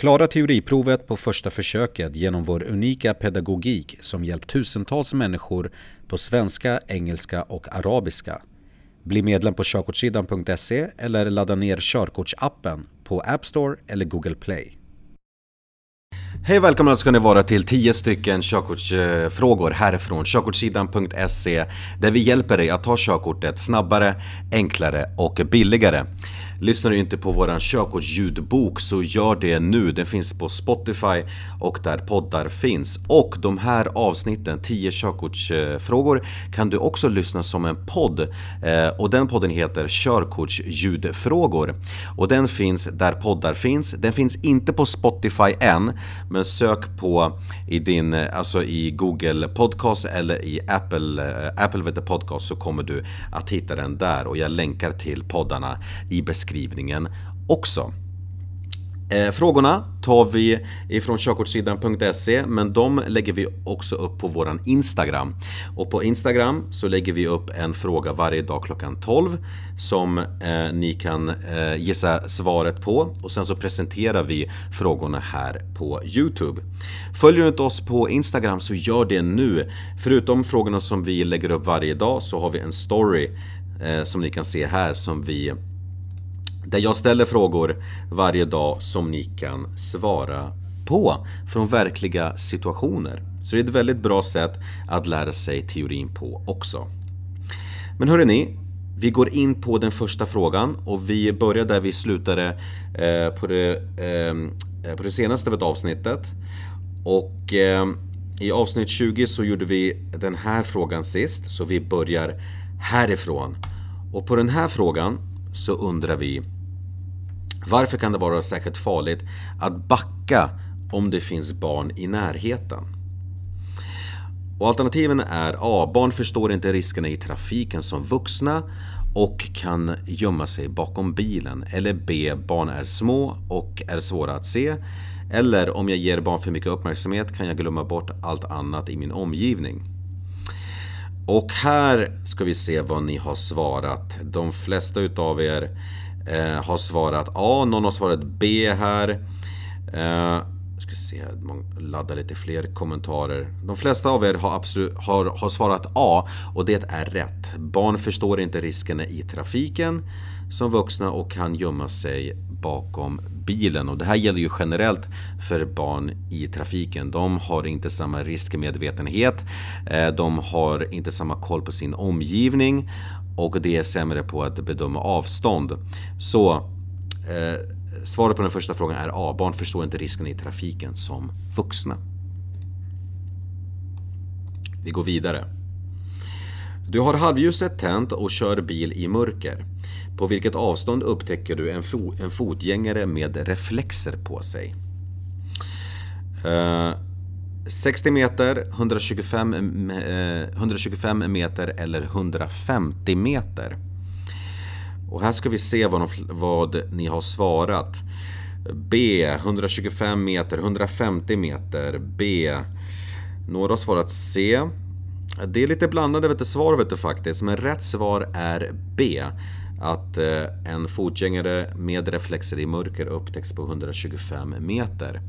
Klara teoriprovet på första försöket genom vår unika pedagogik som hjälpt tusentals människor på svenska, engelska och arabiska. Bli medlem på körkortssidan.se eller ladda ner körkortsappen på App Store eller Google Play. Hej och välkomna ska ni vara till 10 stycken körkortsfrågor härifrån körkortssidan.se där vi hjälper dig att ta körkortet snabbare, enklare och billigare. Lyssnar du inte på våran körkortsljudbok så gör det nu. Den finns på Spotify och där poddar finns. Och de här avsnitten, 10 körkortsfrågor, kan du också lyssna som en podd. Eh, och den podden heter Körkortsljudfrågor. Och den finns där poddar finns. Den finns inte på Spotify än, men sök på i din, alltså i Google Podcast eller i Apple, eh, Apple Podcast så kommer du att hitta den där och jag länkar till poddarna i beskrivningen beskrivningen också. Eh, frågorna tar vi ifrån körkortssidan.se men de lägger vi också upp på våran Instagram. Och på Instagram så lägger vi upp en fråga varje dag klockan 12 som eh, ni kan eh, gissa svaret på och sen så presenterar vi frågorna här på Youtube. Följer du inte oss på Instagram så gör det nu. Förutom frågorna som vi lägger upp varje dag så har vi en story eh, som ni kan se här som vi där jag ställer frågor varje dag som ni kan svara på från verkliga situationer. Så det är ett väldigt bra sätt att lära sig teorin på också. Men hörni, ni, vi går in på den första frågan och vi börjar där vi slutade eh, på, det, eh, på det senaste avsnittet. Och eh, i avsnitt 20 så gjorde vi den här frågan sist, så vi börjar härifrån. Och på den här frågan så undrar vi varför kan det vara särskilt farligt att backa om det finns barn i närheten? Och alternativen är A. Barn förstår inte riskerna i trafiken som vuxna och kan gömma sig bakom bilen. Eller B. Barn är små och är svåra att se. Eller om jag ger barn för mycket uppmärksamhet kan jag glömma bort allt annat i min omgivning. Och här ska vi se vad ni har svarat. De flesta utav er eh, har svarat A, någon har svarat B här. Eh, ska se, ladda lite fler kommentarer. De flesta av er har, absolut, har, har svarat A och det är rätt. Barn förstår inte riskerna i trafiken som vuxna och kan gömma sig bakom bilen. Och det här gäller ju generellt för barn i trafiken. De har inte samma riskmedvetenhet. Eh, de har inte samma koll på sin omgivning och det är sämre på att bedöma avstånd. Så eh, svaret på den första frågan är A. Barn förstår inte risken i trafiken som vuxna. Vi går vidare. Du har halvljuset tänt och kör bil i mörker. På vilket avstånd upptäcker du en, fo en fotgängare med reflexer på sig? Eh, 60 meter, 125, 125 eh, meter eller 150 meter. Och här ska vi se vad, de, vad ni har svarat. B 125 meter, 150 meter. B Några har svarat C. Det är lite blandade vet du, svar vet du, faktiskt, men rätt svar är B att eh, en fotgängare med reflexer i mörker upptäcks på 125 meter.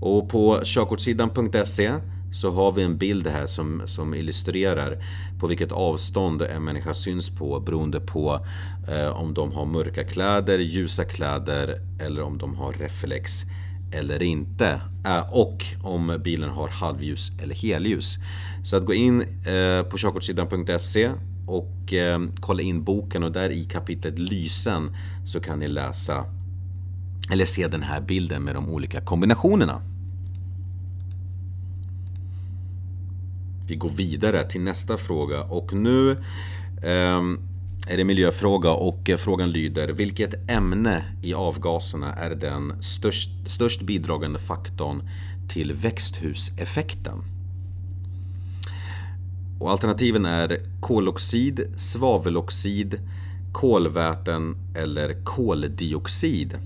Och på körkortssidan.se så har vi en bild här som, som illustrerar på vilket avstånd en människa syns på beroende på eh, om de har mörka kläder, ljusa kläder eller om de har reflex eller inte. Eh, och om bilen har halvljus eller helljus. Så att gå in eh, på körkortssidan.se och eh, kolla in boken och där i kapitlet Lysen så kan ni läsa eller se den här bilden med de olika kombinationerna. Vi går vidare till nästa fråga och nu eh, är det miljöfråga och eh, frågan lyder Vilket ämne i avgaserna är den störst, störst bidragande faktorn till växthuseffekten? Och alternativen är koloxid, svaveloxid, kolväten eller koldioxid.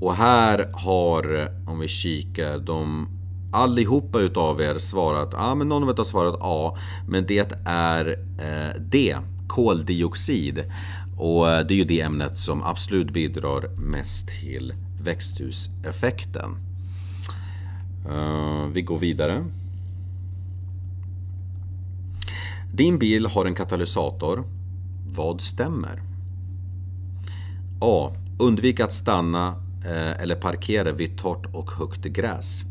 Och här har, om vi kikar, de allihopa utav er svarat, ja ah, men någon av er har svarat A, men det är eh, D, koldioxid. Och eh, det är ju det ämnet som absolut bidrar mest till växthuseffekten. Uh, vi går vidare. Din bil har en katalysator. Vad stämmer? A. Undvik att stanna eh, eller parkera vid torrt och högt gräs.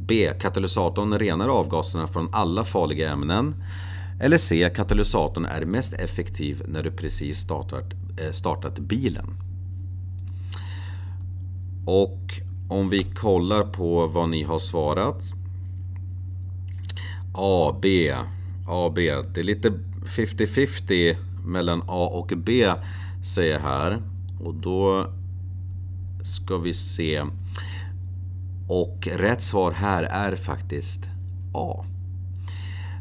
B. Katalysatorn renar avgaserna från alla farliga ämnen. Eller C. Katalysatorn är mest effektiv när du precis startat, eh, startat bilen. Och om vi kollar på vad ni har svarat. A, B, A, B. Det är lite 50-50 mellan A och B säger jag här. Och då ska vi se. Och rätt svar här är faktiskt A.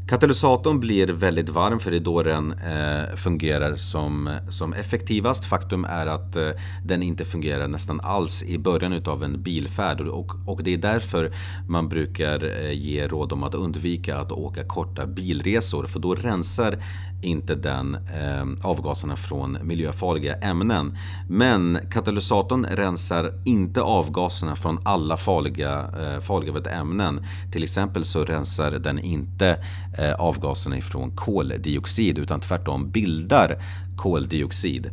Katalysatorn blir väldigt varm för det är då den eh, fungerar som, som effektivast. Faktum är att eh, den inte fungerar nästan alls i början utav en bilfärd och, och det är därför man brukar eh, ge råd om att undvika att åka korta bilresor för då rensar inte den eh, avgaserna från miljöfarliga ämnen. Men katalysatorn rensar inte avgaserna från alla farliga, eh, farliga ämnen. Till exempel så rensar den inte eh, avgaserna ifrån koldioxid utan tvärtom bildar koldioxid.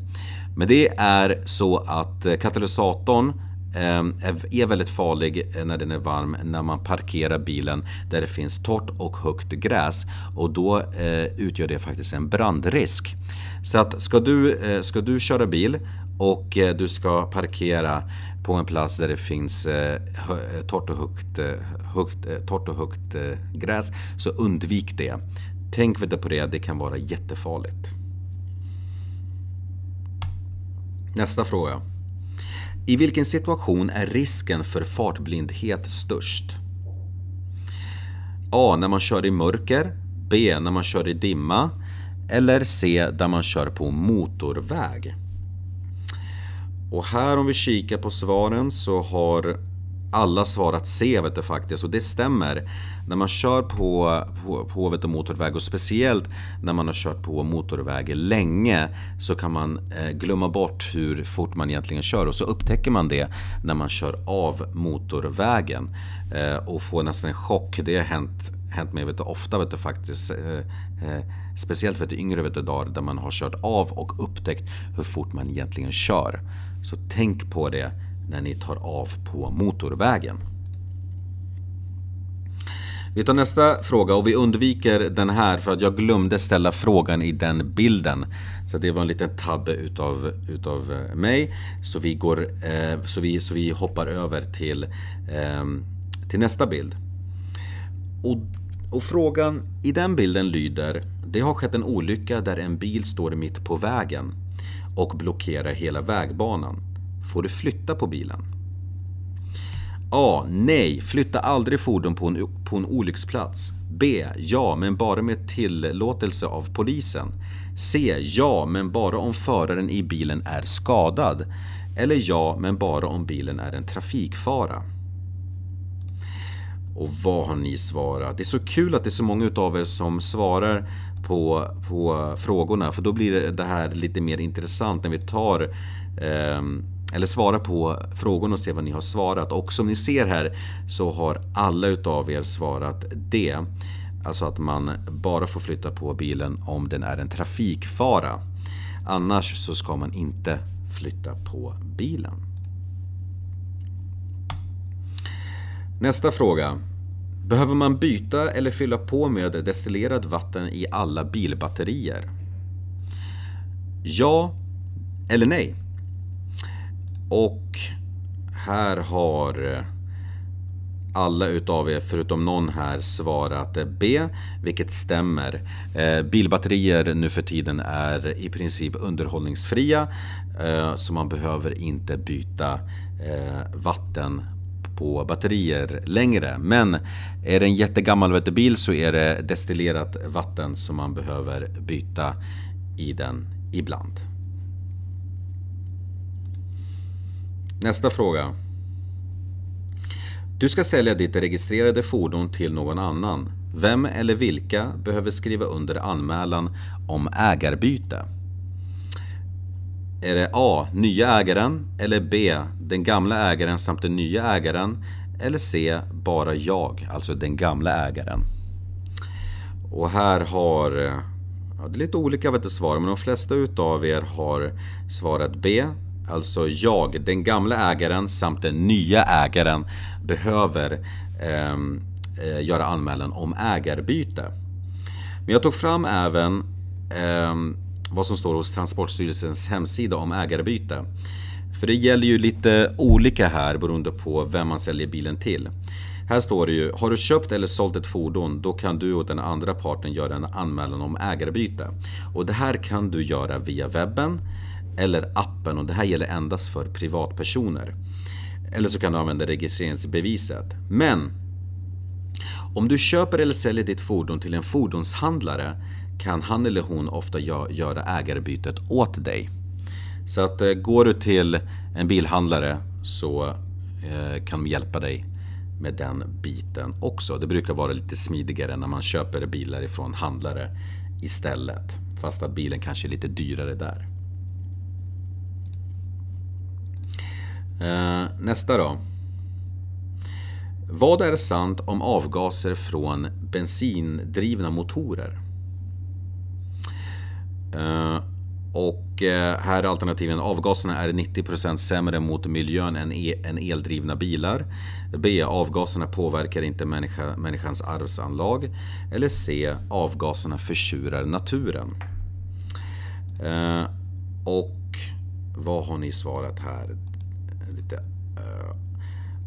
Men det är så att eh, katalysatorn Ehm, är väldigt farlig eh, när den är varm när man parkerar bilen där det finns torrt och högt gräs och då eh, utgör det faktiskt en brandrisk. Så att ska du, eh, ska du köra bil och du ska parkera på en plats där det finns torrt och högt, högt, torrt och högt gräs så undvik det. Tänk vidare på det, det kan vara jättefarligt. Nästa fråga. I vilken situation är risken för fartblindhet störst? A. När man kör i mörker. B. När man kör i dimma. Eller C. Där man kör på motorväg. Och här om vi kikar på svaren så har alla svarat C vet du, faktiskt och det stämmer. När man kör på, på, på vet du, motorväg och speciellt när man har kört på motorväg länge så kan man eh, glömma bort hur fort man egentligen kör och så upptäcker man det när man kör av motorvägen eh, och får nästan en chock. Det har hänt, hänt mig vet du, ofta vet du, faktiskt. Eh, eh speciellt för yngre vet du, dagar där man har kört av och upptäckt hur fort man egentligen kör. Så tänk på det när ni tar av på motorvägen. Vi tar nästa fråga och vi undviker den här för att jag glömde ställa frågan i den bilden. Så det var en liten tabbe utav, utav eh, mig. Så vi, går, eh, så vi, så vi hoppar över till, eh, till nästa bild. Och, och frågan i den bilden lyder Det har skett en olycka där en bil står mitt på vägen och blockerar hela vägbanan. Får du flytta på bilen? A. Nej, flytta aldrig fordon på en, på en olycksplats. B. Ja, men bara med tillåtelse av polisen. C. Ja, men bara om föraren i bilen är skadad. Eller ja, men bara om bilen är en trafikfara. Och vad har ni svarat? Det är så kul att det är så många utav er som svarar på, på frågorna för då blir det här lite mer intressant när vi tar eh, eller svara på frågorna och se vad ni har svarat. Och som ni ser här så har alla utav er svarat det. Alltså att man bara får flytta på bilen om den är en trafikfara. Annars så ska man inte flytta på bilen. Nästa fråga. Behöver man byta eller fylla på med destillerat vatten i alla bilbatterier? Ja eller nej? Och här har eh, alla utav er förutom någon här svarat eh, B, vilket stämmer. Eh, bilbatterier nu för tiden är i princip underhållningsfria så man behöver inte byta vatten på batterier längre. Men är det en jättegammal bil så är det destillerat vatten som man behöver byta i den ibland. Nästa fråga. Du ska sälja ditt registrerade fordon till någon annan. Vem eller vilka behöver skriva under anmälan om ägarbyte? Är det A. Nya ägaren eller B. Den gamla ägaren samt den nya ägaren eller C. Bara jag, alltså den gamla ägaren. Och här har ja, det är lite olika vet du, svar men de flesta utav er har svarat B. Alltså jag, den gamla ägaren samt den nya ägaren behöver ehm, eh, göra anmälan om ägarbyte. Men jag tog fram även eh, vad som står hos Transportstyrelsens hemsida om ägarbyte. För det gäller ju lite olika här beroende på vem man säljer bilen till. Här står det ju, har du köpt eller sålt ett fordon då kan du och den andra parten göra en anmälan om ägarbyte. Och det här kan du göra via webben eller appen och det här gäller endast för privatpersoner. Eller så kan du använda registreringsbeviset. Men om du köper eller säljer ditt fordon till en fordonshandlare kan han eller hon ofta göra ägarbytet åt dig. Så att eh, går du till en bilhandlare så eh, kan de hjälpa dig med den biten också. Det brukar vara lite smidigare när man köper bilar ifrån handlare istället. Fast att bilen kanske är lite dyrare där. Eh, nästa då. Vad är sant om avgaser från bensindrivna motorer? Uh, och uh, här är alternativen avgaserna är 90% sämre mot miljön än, e än eldrivna bilar. B. Avgaserna påverkar inte människa, människans arvsanlag. Eller C. Avgaserna försurar naturen. Uh, och vad har ni svarat här? Lite eh,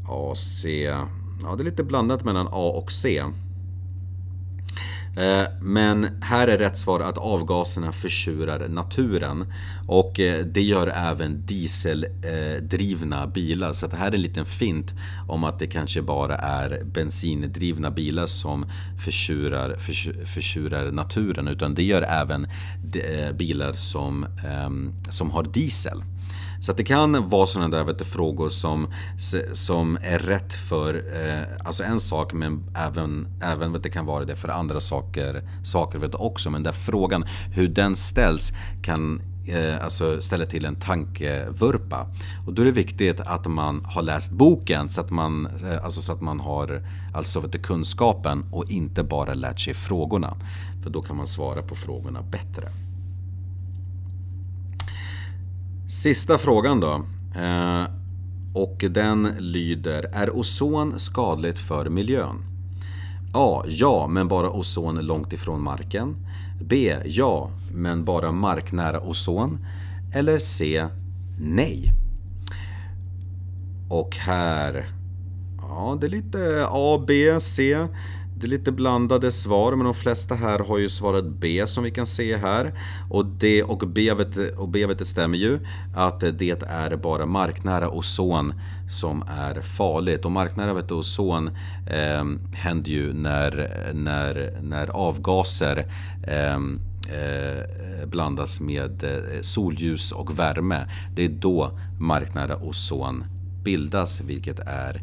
A, C. Ja, det är lite blandat mellan A och C. Eh, men här är rätt svar att avgaserna försurar naturen och eh, det gör även dieseldrivna bilar. Så det här är en liten fint om att det kanske bara är bensindrivna bilar som försurar, försurar naturen utan det gör även bilar som, ehm, som har diesel. Så att det kan vara sådana där vet du, frågor som, som är rätt för eh, alltså en sak men även, även vet, det kan vara det för andra saker, saker vet du, också. Men där frågan hur den ställs kan eh, alltså ställa till en tankevurpa. Och då är det viktigt att man har läst boken så att man, eh, alltså så att man har alltså vet du, kunskapen och inte bara lärt sig frågorna. För då kan man svara på frågorna bättre. Sista frågan då. Eh, och den lyder, är ozon skadligt för miljön? A. Ja, men bara ozon långt ifrån marken. B. Ja, men bara marknära ozon. Eller C. Nej. Och här... Ja, det är lite A, B, C. Det är lite blandade svar men de flesta här har ju svarat B som vi kan se här. Och det, och B vet, och B vet det stämmer ju att det är bara marknära ozon som är farligt. Och marknära vet ozon eh, händer ju när, när, när avgaser eh, eh, blandas med eh, solljus och värme. Det är då marknära ozon bildas vilket är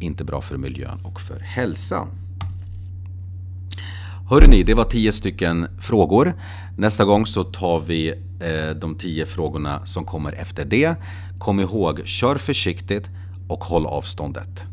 inte bra för miljön och för hälsan. Hörrni, det var 10 stycken frågor. Nästa gång så tar vi eh, de 10 frågorna som kommer efter det. Kom ihåg, kör försiktigt och håll avståndet.